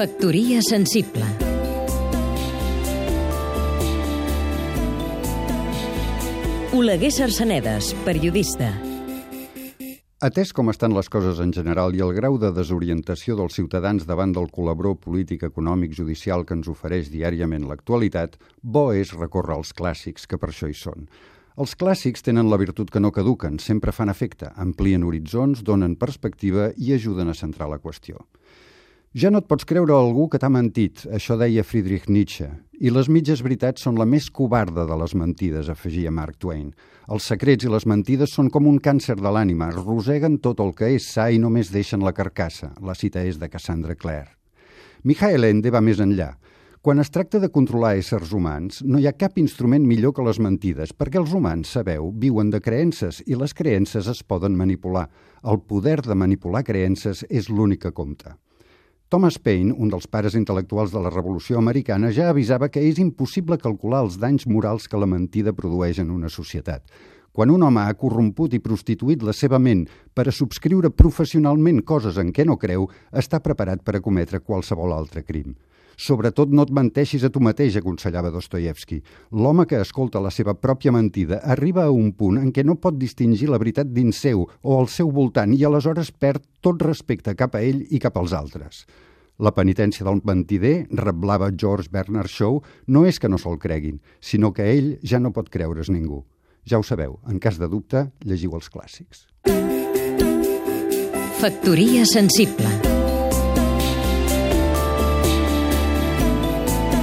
Factoria sensible Oleguer Sarsenedes, periodista Atès com estan les coses en general i el grau de desorientació dels ciutadans davant del col·laboró polític, econòmic, judicial que ens ofereix diàriament l'actualitat, bo és recórrer als clàssics, que per això hi són. Els clàssics tenen la virtut que no caduquen, sempre fan efecte, amplien horitzons, donen perspectiva i ajuden a centrar la qüestió. Ja no et pots creure algú que t'ha mentit, això deia Friedrich Nietzsche. I les mitges veritats són la més covarda de les mentides, afegia Mark Twain. Els secrets i les mentides són com un càncer de l'ànima, roseguen tot el que és sa i només deixen la carcassa. La cita és de Cassandra Clare. Michael Ende va més enllà. Quan es tracta de controlar éssers humans, no hi ha cap instrument millor que les mentides, perquè els humans, sabeu, viuen de creences i les creences es poden manipular. El poder de manipular creences és l'únic que compta. Thomas Paine, un dels pares intel·lectuals de la Revolució Americana, ja avisava que és impossible calcular els danys morals que la mentida produeix en una societat. Quan un home ha corromput i prostituït la seva ment per a subscriure professionalment coses en què no creu, està preparat per a cometre qualsevol altre crim. Sobretot no et menteixis a tu mateix, aconsellava Dostoyevsky. L'home que escolta la seva pròpia mentida arriba a un punt en què no pot distingir la veritat dins seu o al seu voltant i aleshores perd tot respecte cap a ell i cap als altres. La penitència del mentider, reblava George Bernard Shaw, no és que no se'l creguin, sinó que ell ja no pot creure's ningú. Ja ho sabeu, en cas de dubte, llegiu els clàssics. Factoria sensible